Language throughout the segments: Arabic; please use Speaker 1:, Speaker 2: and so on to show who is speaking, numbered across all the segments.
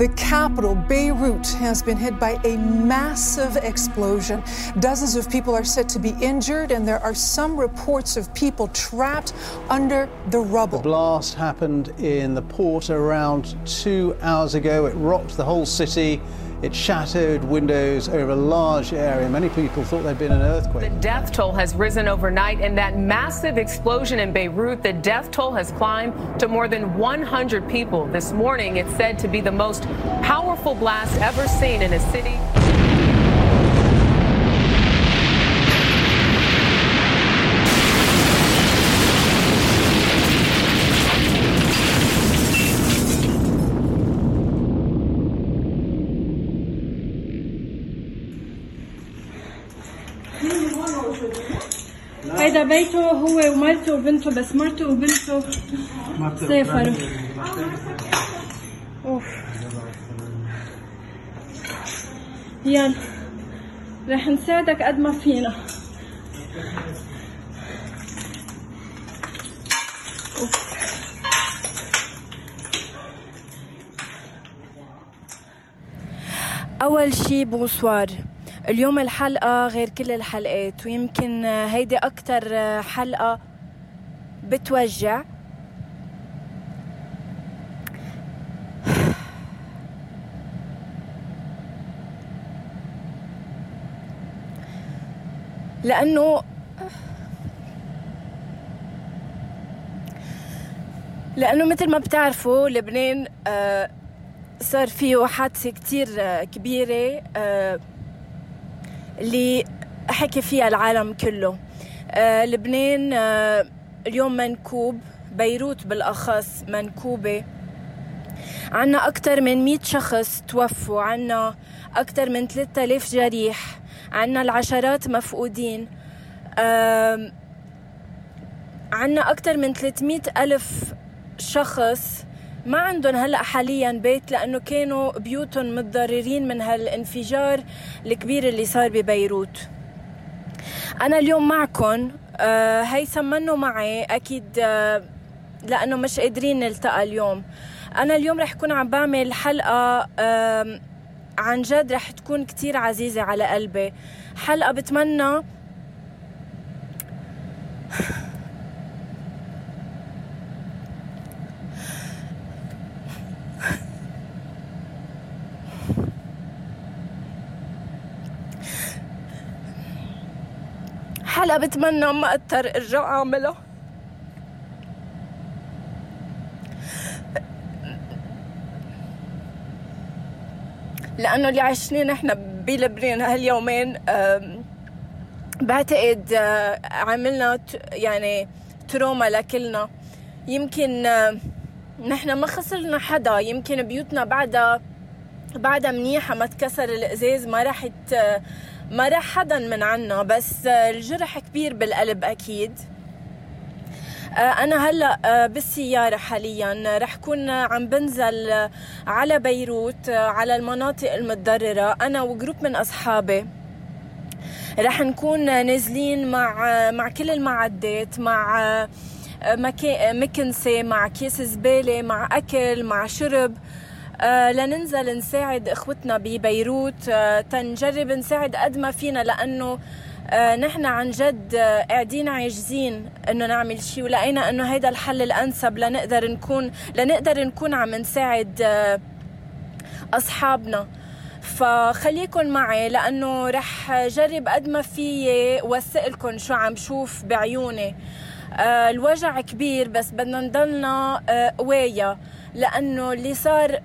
Speaker 1: The capital, Beirut, has been hit by a massive explosion. Dozens of people are said to be injured, and there are some reports of people trapped under the rubble.
Speaker 2: The blast happened in the port around two hours ago. It rocked the whole city. It shattered windows over a large area. Many people thought there'd been an earthquake.
Speaker 3: The death toll has risen overnight in that massive explosion in Beirut. The death toll has climbed to more than 100 people. This morning, it's said to be the most powerful blast ever seen in a city.
Speaker 4: هيدا بيته هو ومرته وبنته بس مرته وبنته سافروا أوف. يلا. رح نساعدك قد ما فينا.
Speaker 5: أول شي بونسوار. اليوم الحلقة غير كل الحلقات ويمكن هيدي أكتر حلقة بتوجع. لأنه لأنه مثل ما بتعرفوا لبنان آه، صار فيه حادثة كتير آه، كبيرة آه، اللي حكي فيها العالم كله. لبنان اليوم منكوب بيروت بالأخص منكوبة. عنا أكثر من 100 شخص توفوا عنا أكثر من 3000 جريح عنا العشرات مفقودين. عنا أكثر من 300 ألف شخص ما عندهم هلا حاليا بيت لأنه كانوا بيوتهم متضررين من هالانفجار الكبير اللي صار ببيروت. أنا اليوم معكم آه هيثم منه معي أكيد آه لأنه مش قادرين نلتقى اليوم. أنا اليوم رح كون عم بعمل حلقة عن جد رح تكون كتير عزيزة على قلبي. حلقة بتمنى حلقة بتمنى ما اضطر ارجع اعملها لأنه اللي عشناه نحن بلبنان هاليومين بعتقد عملنا يعني تروما لكلنا. يمكن نحن ما خسرنا حدا يمكن بيوتنا بعدها بعدها منيحة ما تكسر الإزاز ما راح ما راح حدا من عنا بس الجرح كبير بالقلب أكيد. آه، أنا هلأ آه، بالسيارة حاليا. رح كون عم بنزل على بيروت آه، على المناطق المتضررة أنا وجروب من أصحابي. رح نكون نازلين مع مع كل المعدات مع مكنسة مع كيس زبالة مع أكل مع شرب. لننزل نساعد إخوتنا ببيروت. تنجرب نساعد قد ما فينا لأنه آه نحن عن جد آه قاعدين عاجزين إنه نعمل شيء ولقينا إنه هيدا الحل الأنسب لنقدر نكون لنقدر نكون عم نساعد آه أصحابنا. فخليكن معي لأنه رح جرب قد ما فيي وثق لكم شو عم شوف بعيوني. آه الوجع كبير بس بدنا نضلنا آه قوايا لأنه اللي صار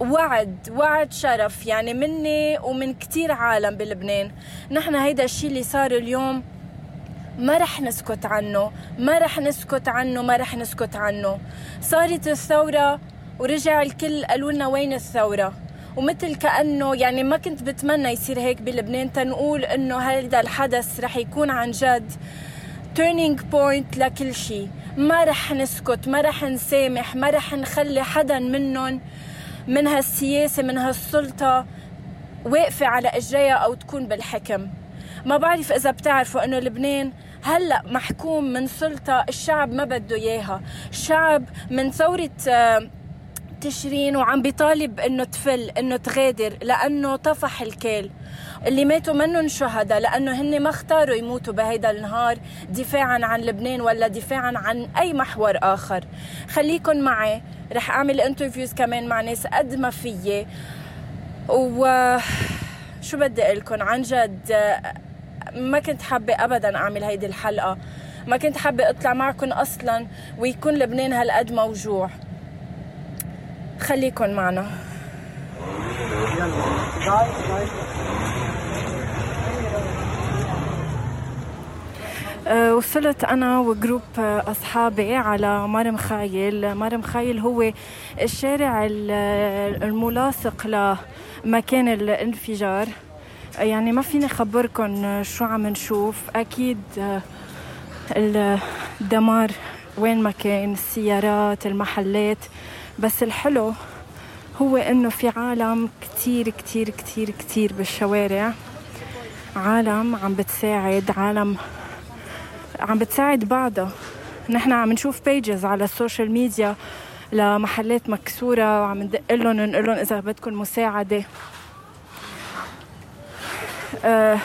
Speaker 5: وعد وعد شرف. يعني مني ومن كتير عالم بلبنان. نحن هيدا الشيء اللي صار اليوم ما رح نسكت عنه. ما رح نسكت عنه ما رح نسكت عنه. صارت الثورة ورجع الكل قالوا لنا وين الثورة؟ ومثل كأنه يعني ما كنت بتمنى يصير هيك بلبنان. تنقول إنه هذا الحدث رح يكون عن جد turning point لكل شيء ما رح نسكت ما رح نسامح ما رح نخلي حدا منهم من هالسياسة من هالسلطة واقفة على إجريها أو تكون بالحكم. ما بعرف إذا بتعرفوا إنه لبنان هلأ محكوم من سلطة الشعب ما بده إياها. الشعب من ثورة آه، تشرين وعم بيطالب إنه تفل إنه تغادر لأنه طفح الكيل. اللي ماتوا منهم شهداء لأنه هن ما اختاروا يموتوا بهيدا النهار دفاعا عن لبنان ولا دفاعا عن أي محور آخر. خليكن معي رح أعمل انترفيوز كمان مع ناس قد ما فيي. و شو بدي أقول لكم عن جد ما كنت حابة ابدا أعمل هيدي الحلقة. ما كنت حابة أطلع معكم أصلا ويكون لبنان هالقد موجوع. خليكن معنا. أه، وصلت أنا وجروب أصحابي على مرم خايل. مرم خايل هو الشارع الملاصق لمكان الانفجار. يعني ما فيني اخبركم شو عم نشوف. أكيد أه، الدمار وين ما كان السيارات المحلات. بس الحلو هو إنه في عالم كتير كتير كتير كتير بالشوارع. عالم عم بتساعد عالم عم بتساعد بعضها نحن عم نشوف pages على ال social media لمحلات مكسورة وعم ندق لهم ونقول لهم إذا بدكم مساعدة. أه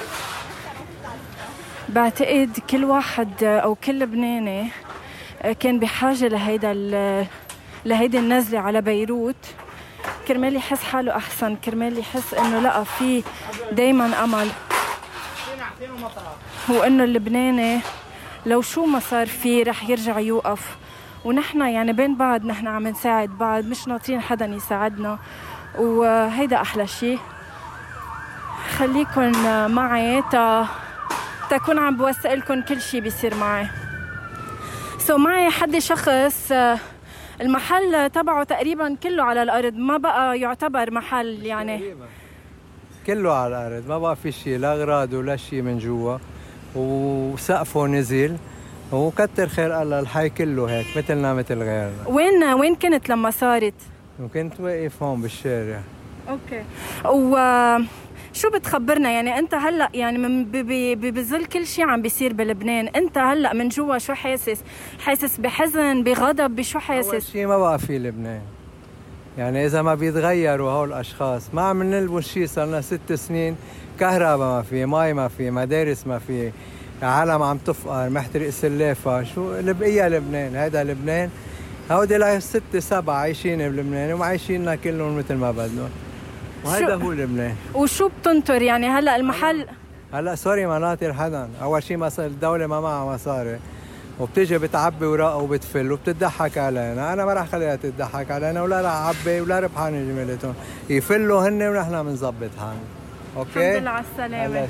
Speaker 5: بعتقد كل واحد أو كل لبناني كان بحاجة لهيدا لهيدي النزلة على بيروت. كرمال يحس حاله أحسن كرمال يحس إنه لقى في دايما أمل. وإنه اللبناني لو شو ما صار فيه رح يرجع يوقف. ونحن يعني بين بعض نحن عم نساعد بعض مش ناطرين حدا يساعدنا. وهيدا أحلى شيء خليكن معي تا تكون عم بوثق لكم كل شيء بيصير معي. سو so معي حد شخص المحل تبعه تقريبا كله على الأرض ما بقى يعتبر محل يعني.
Speaker 6: كله على الأرض ما بقى في شيء لا أغراض ولا شيء من جوا. وسقفه نزل وكتر خير الله الحي كله هيك مثلنا مثل غيرنا.
Speaker 5: وين وين كنت لما صارت؟
Speaker 6: وكنت واقف هون بالشارع.
Speaker 5: okay. و شو بتخبرنا؟ يعني أنت هلأ يعني من بظل كل شيء عم بيصير بلبنان أنت هلأ من جوا شو حاسس؟ حاسس بحزن بغضب بشو حاسس؟ أول
Speaker 6: شيء ما بقى في لبنان. يعني إذا ما بيتغيروا هول الأشخاص ما عم نلبس شيء صار لنا ست سنين كهرباء ما في مي ما في مدارس ما في عالم عم تفقر محترق سلافة شو إيه لبنان؟ هذا لبنان. هودي لا ستة سبعة عايشين بلبنان ومعيشيننا كلهم مثل ما بدهم وهذا هو لبنان
Speaker 5: وشو بتنطر يعني؟ هلا المحل
Speaker 6: هلا سوري ما ناطر حدا. أول شيء مصر الدولة ما معها مصاري. وبتيجي بتعبي وراء وبتفل وبتضحك علينا. أنا ما راح خليها تضحك علينا ولا راح أعبي ولا ربحانه جملتهم يفلوا هن ونحن بنظبط حالنا
Speaker 5: okay؟ الحمد لله على السلامة. الله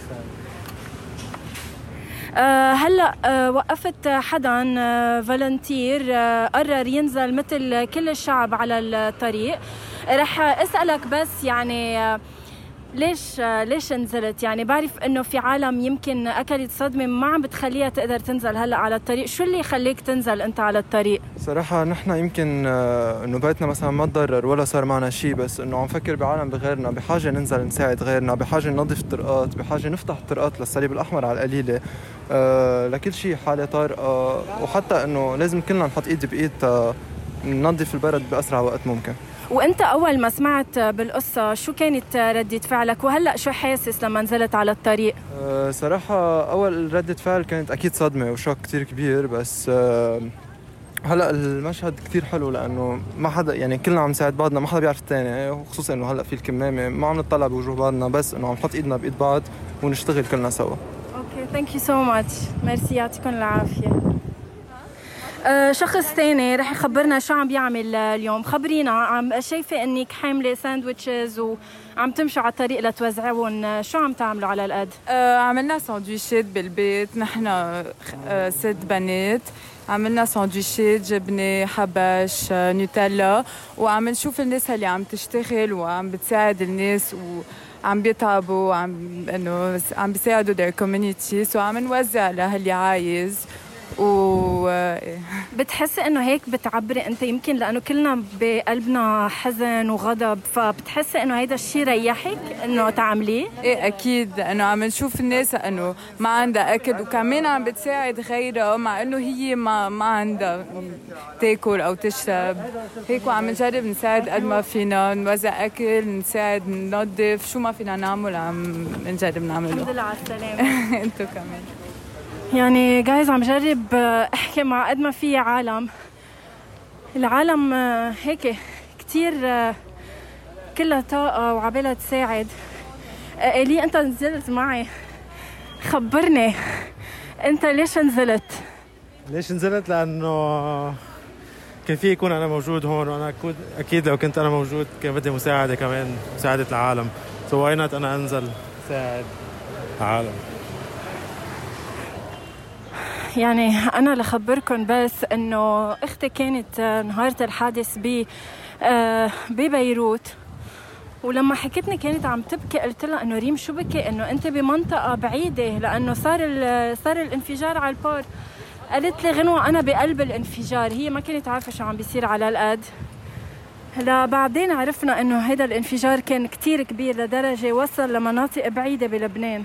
Speaker 5: آه هلا آه وقفت حدا آه فولنتير آه قرر ينزل مثل كل الشعب على الطريق. رح أسألك بس يعني ليش ليش نزلت يعني بعرف إنه في عالم يمكن اكلت صدمه ما عم بتخليها تقدر تنزل هلأ على الطريق. شو اللي يخليك تنزل أنت على الطريق؟
Speaker 7: صراحة نحن يمكن آه، إنه بيتنا مثلا ما تضرر ولا صار معنا شيء بس إنه عم فكر بعالم بغيرنا بحاجة ننزل نساعد غيرنا بحاجة ننظف الطرقات بحاجة نفتح الطرقات للصليب الأحمر على القليلة. آه لكل شيء حالة طارئة. وحتى إنه لازم كلنا نحط إيد بإيد ننظف البلد بأسرع وقت ممكن.
Speaker 5: وانت اول ما سمعت بالقصة شو كانت ردة فعلك؟ وهلأ شو حاسس لما نزلت على الطريق؟
Speaker 7: أه صراحة أول ردة فعل كانت أكيد صدمة وشوك كتير كبير بس أه هلأ المشهد كثير حلو لأنه ما حدا يعني كلنا عم نساعد بعضنا ما حدا بيعرف الثاني وخصوصا إنه هلأ في الكمامة ما عم نطلع بوجوه بعضنا بس إنه عم نحط إيدنا بإيد بعض ونشتغل كلنا سوا.
Speaker 5: okay thank you so much fr: merci يعطيكم العافية. شخص ثاني رح يخبرنا شو عم بيعمل اليوم. خبرينا عم شايفة إنك حاملة sandwiches وعم تمشوا على الطريق لتوزعوهم شو عم تعملوا على القد
Speaker 8: آه عملنا سندويشات بالبيت. نحن آه ست بنات. عملنا سندويشات جبنة حبش آه نوتيلا. وعم نشوف الناس اللي عم تشتغل وعم بتساعد الناس و عم بيتعبوا عم إنه عم بيساعدوا their community. وعم نوزع لهاللي عايز. و
Speaker 5: بتحسي إنه هيك بتعبري أنت؟ يمكن لأنه كلنا بقلبنا حزن وغضب فبتحسي إنه هيدا الشيء ريحك إنه تعمليه؟
Speaker 8: إيه أكيد. لأنه عم نشوف الناس إنه ما عندها أكل وكمان عم بتساعد غيرها مع إنه هي ما ما عندها تاكل أو تشرب. هيك وعم نجرب نساعد قد ما فينا نوزع أكل نساعد ننظف. شو ما فينا نعمل عم نجرب نعمله.
Speaker 5: الحمد لله على السلامة.
Speaker 8: أنتو كمان.
Speaker 5: يعني جايز عم جرب أحكي مع قد ما في عالم. العالم هيك كتير كلها طاقة وعبالها تساعد. إلي أنت نزلت معي. خبرني أنت ليش نزلت؟
Speaker 9: ليش نزلت؟ لأنه كان في يكون أنا موجود هون وأنا أكيد لو كنت أنا موجود كان بدي مساعدة كمان مساعدة العالم. سوينات أنا أنزل؟ ساعد. العالم.
Speaker 5: يعني أنا لخبركم بس إنه أختي كانت نهارة الحادث ب ببيروت. ولما حكتني كانت عم تبكي قلت لها إنه ريم شو بكي؟ إنه أنت بمنطقة بعيدة لأنه صار صار الانفجار على البار. قالت لي غنوة أنا بقلب الانفجار. هي ما كانت عارفة شو عم بيصير على القد لا بعدين عرفنا إنه هذا الانفجار كان كتير كبير لدرجة وصل لمناطق بعيدة بلبنان.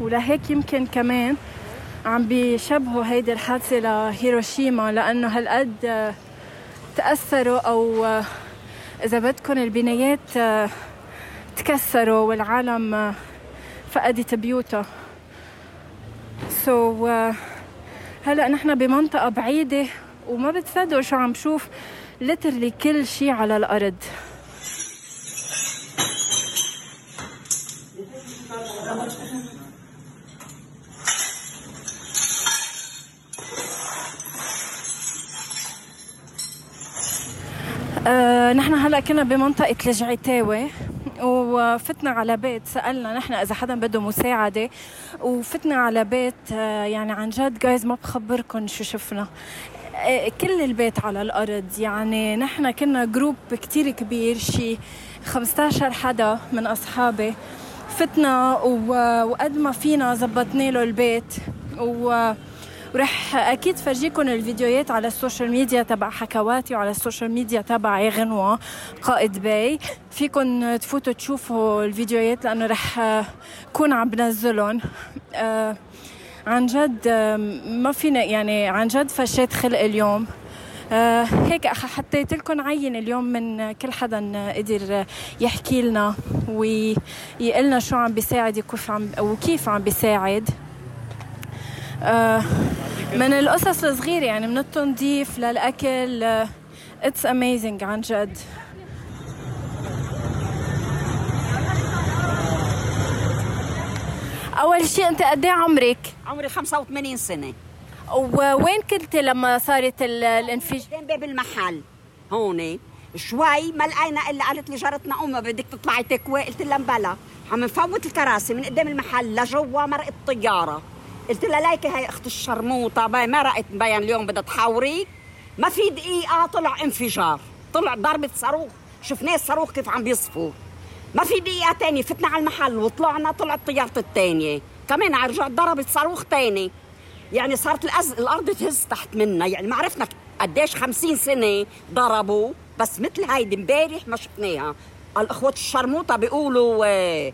Speaker 5: ولهيك يمكن كمان عم بيشبهوا هيدي الحادثة لهيروشيما لأنه هالقد تأثروا أو إذا بدكم البنايات تكسروا والعالم فقدت بيوتها سو so, هلأ نحن بمنطقة بعيدة وما بتصدقوا شو عم شوف لترلي كل شيء على الأرض آه نحن هلا كنا بمنطقة الجعيتاوي وفتنا على بيت سألنا نحن إذا حدا بده مساعدة وفتنا على بيت آه يعني عن جد جايز ما بخبركم شو شفنا. آه كل البيت على الأرض يعني نحن كنا group كتير كبير شي 15 حدا من أصحابي. فتنا وقد ما فينا زبطنا له البيت و ورح أكيد فرجيكم الفيديوهات على ال social media تبع حكواتي وعلى ال social media تبع غنوة قائد باي. فيكم تفوتوا تشوفوا الفيديوهات لأنه رح كون عم بنزلهم آه عن جد ما فينا يعني عن جد فشيت خلق اليوم. آه هيك حطيت لكم عين اليوم من كل حدا قدر يحكي لنا ويقلنا شو عم بيساعد وكيف عم وكيف عم بيساعد. آه من القصص الصغيرة يعني من التنظيف للأكل it's amazing عن جد أول شيء أنت قد إيه عمرك؟
Speaker 10: عمري 85 سنة
Speaker 5: ووين كنت لما صارت الانفجار؟
Speaker 10: قدام باب المحل هون شوي ما لقينا إلا قالت لي جارتنا امها بدك تطلعي تكوي قلت لها مبلا عم نفوت الكراسي من قدام المحل لجوا مرقت طياره قلت لها ليكي هي أخت الشرموطة باي ما رأت مبين اليوم بدها تحاوريك ما في دقيقة طلع انفجار طلع ضربة صاروخ. شفناه الصاروخ كيف عم بيصفر ما في دقيقة تانية فتنا على المحل وطلعنا طلعت طيارته الثانية كمان رجعت ضربت صاروخ تاني يعني صارت الأز... الأرض تهز تحت منا. يعني ما عرفنا قديش خمسين سنة ضربوا. بس مثل هيدي امبارح ما شفناها. الاخوة الشرموطة بيقولوا آه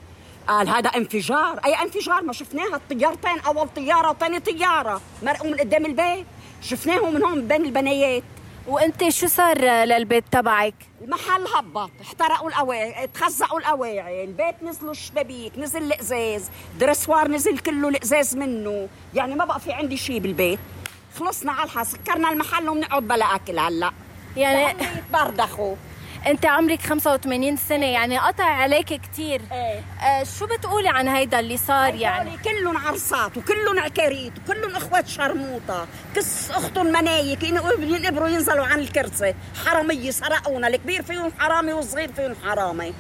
Speaker 10: قال هذا انفجار. أي انفجار؟ ما شفناها. الطيارتين أول طيارة وثاني طيارة. مرقوا من قدام البيت. شفناهم من هون بين البنايات.
Speaker 5: وأنت شو صار للبيت تبعك؟
Speaker 10: المحل هبط. احترقوا القواعي تخزقوا القواعي البيت نزلوا الشبابيك نزل الإزاز. درسوار نزل كله الإزاز منه. يعني ما بقى في عندي شيء بالبيت. خلصنا على سكرنا المحل وبنقعد بلا أكل هلأ.
Speaker 5: يعني
Speaker 10: يتبردخوا.
Speaker 5: انت عمرك 85 سنة يعني قطع عليك كثير
Speaker 10: إيه.
Speaker 5: آه شو بتقولي عن هيدا اللي صار يعني؟
Speaker 10: كلهم عرصات وكلهم عكاريت وكلهم أخوات شرموطة كس اختهم منايك ينقبروا ينزلوا عن الكرسي. حرامية سرقونا. الكبير فيهم حرامي والصغير فيهم حرامي.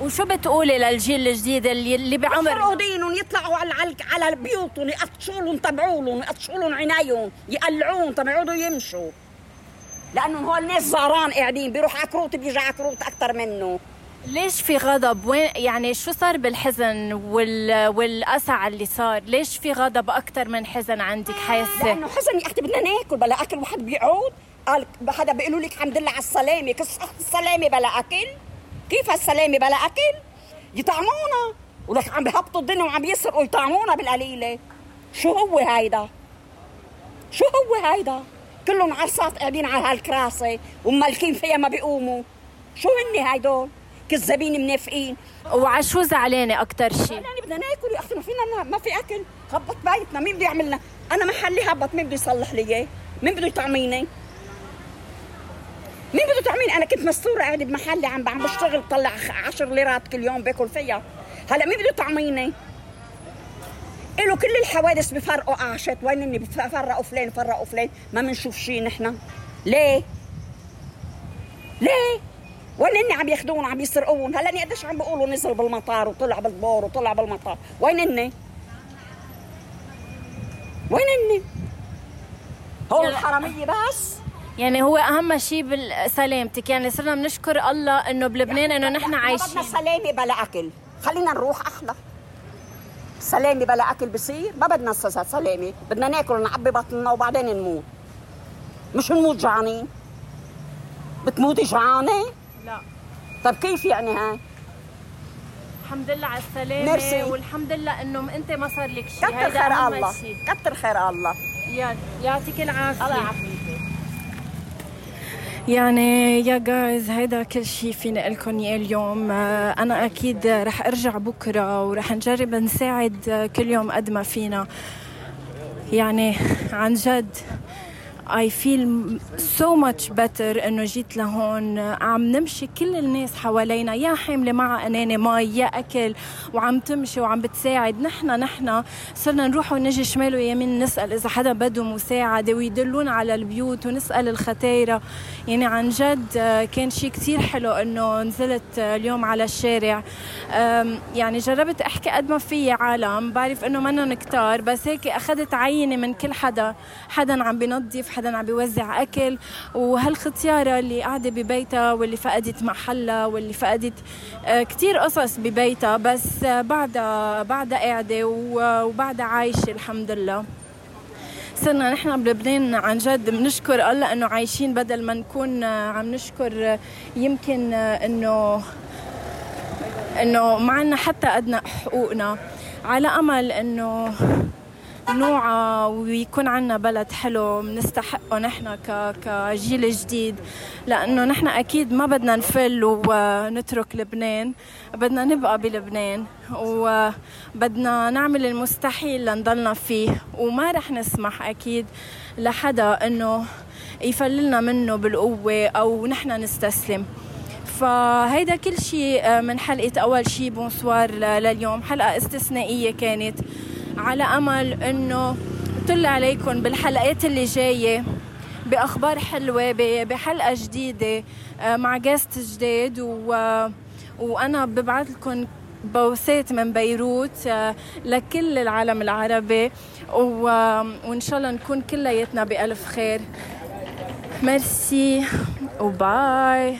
Speaker 5: وشو بتقولي للجيل الجديد اللي اللي بعمر؟
Speaker 10: دينهم يطلعوا على على, بيوتهم يقطشوا لهم تبعوا لهم يقطشوا لهم عينيهم يقلعوهم طب يقعدوا يمشوا. لأنه هول الناس زهران قاعدين؟ بيروح عكروت بيجي عكروت أكثر منه.
Speaker 5: ليش في غضب؟ وين يعني شو صار بالحزن وال... والأسى اللي صار؟ ليش في غضب أكثر من حزن عندك؟ حاسة؟
Speaker 10: لأنه حزن يا أختي بدنا ناكل بلا أكل واحد بيقعد قال حدا بيقولوا لك الحمد لله على السلامة. كس السلامة بلا أكل. كيف هالسلامه بلا أكل؟ يطعمونا. ولك عم بهبطوا الدنيا وعم يسرقوا يطعمونا بالقليلة. شو هو هيدا؟ شو هو هيدا؟ كلهم عرصات قاعدين على هالكراسي ومالكين فيها ما بيقوموا. شو هن هيدول كذابين منافقين.
Speaker 5: وعلى شو زعلانة أكثر شيء؟
Speaker 10: يعني بدنا ناكل يا أختي ما فينا ما في أكل. هبط بيتنا مين بده يعمل لنا؟ أنا محلي هبط مين بده يصلح لي إياه؟ مين بده يطعميني؟ مين بده يطعميني؟ أنا كنت مستورة قاعدة بمحلي عم عم بشتغل بطلع 10 ليرات كل يوم باكل فيها. هلا مين بده يطعميني؟ له كل الحوادث بفرقوا قاشت وين اني بفرقوا فلان فرقوا فلان ما بنشوف شيء نحن. ليه؟ ليه؟ وين اني عم ياخذون عم يسرقون. هلا قديش عم بيقولوا نزل بالمطار وطلع بالبور وطلع بالمطار. وين اني وين اني هو الحرامية بس؟
Speaker 5: يعني هو أهم شيء بسلامتك يعني صرنا بنشكر الله إنه بلبنان إنه نحن عايشين
Speaker 10: بدنا سلامة بلا أكل. خلينا نروح أحلى سلامه بلا أكل بصير؟ ما بدنا سلامه بدنا ناكل نعبي بطننا وبعدين نموت. مش نموت جعانين بتموتي جعانة؟
Speaker 5: لا.
Speaker 10: طب كيف يعني هاي؟
Speaker 5: الحمد لله على السلامة ميرسي. والحمد لله إنه أنت ما صار لك شيء
Speaker 10: كتر خير الله. كتر خير الله.
Speaker 5: يلا يعطيك العافية. الله يعافيك. يعني يا جايز هيدا كل شيء فيني لكم اياه اليوم. آه، أنا أكيد رح أرجع بكرة ورح نجرب نساعد كل يوم قد ما فينا. يعني عن جد. I feel so much better إنه جيت لهون. عم نمشي كل الناس حوالينا. يا حاملة مع أناني مي يا أكل وعم تمشي وعم بتساعد. نحن نحن صرنا نروح ونجي شمال ويمين نسأل إذا حدا بده مساعدة. ويدلونا على البيوت ونسأل الختايره يعني عن جد كان شيء كثير حلو إنه نزلت اليوم على الشارع. يعني جربت أحكي قد ما في عالم. بعرف إنه منهم كتار بس هيك أخذت عينه من كل حدا. حدا عم بينظف حدا عم بيوزع أكل وهالختيارة اللي قاعدة ببيتها واللي فقدت محلها واللي فقدت آه، كثير قصص ببيتها بس بعدها بعدها قاعدة وبعدها عايشة الحمد لله صرنا نحن بلبنان عن جد بنشكر الله إنه عايشين بدل ما نكون عم نشكر يمكن إنه إنه ما عنا حتى أدنى حقوقنا. على أمل إنه نوعى ويكون عنا بلد حلو بنستحقه نحن كجيل جديد. لأنه نحن أكيد ما بدنا نفل ونترك لبنان بدنا نبقى بلبنان. وبدنا نعمل المستحيل لنضلنا فيه. وما رح نسمح أكيد لحدا أنه يفللنا منه بالقوة أو نحن نستسلم. فهيدا كل شيء من حلقة أول شيء بونسوار لليوم. حلقة استثنائية كانت. على أمل إنه طل عليكم بالحلقات اللي جاية بأخبار حلوة بحلقة جديدة آه، مع جاست جديد و وأنا ببعث لكم بوسات من بيروت آه، لكل العالم العربي وإن شاء الله نكون كلياتنا بألف خير. ميرسي وباي.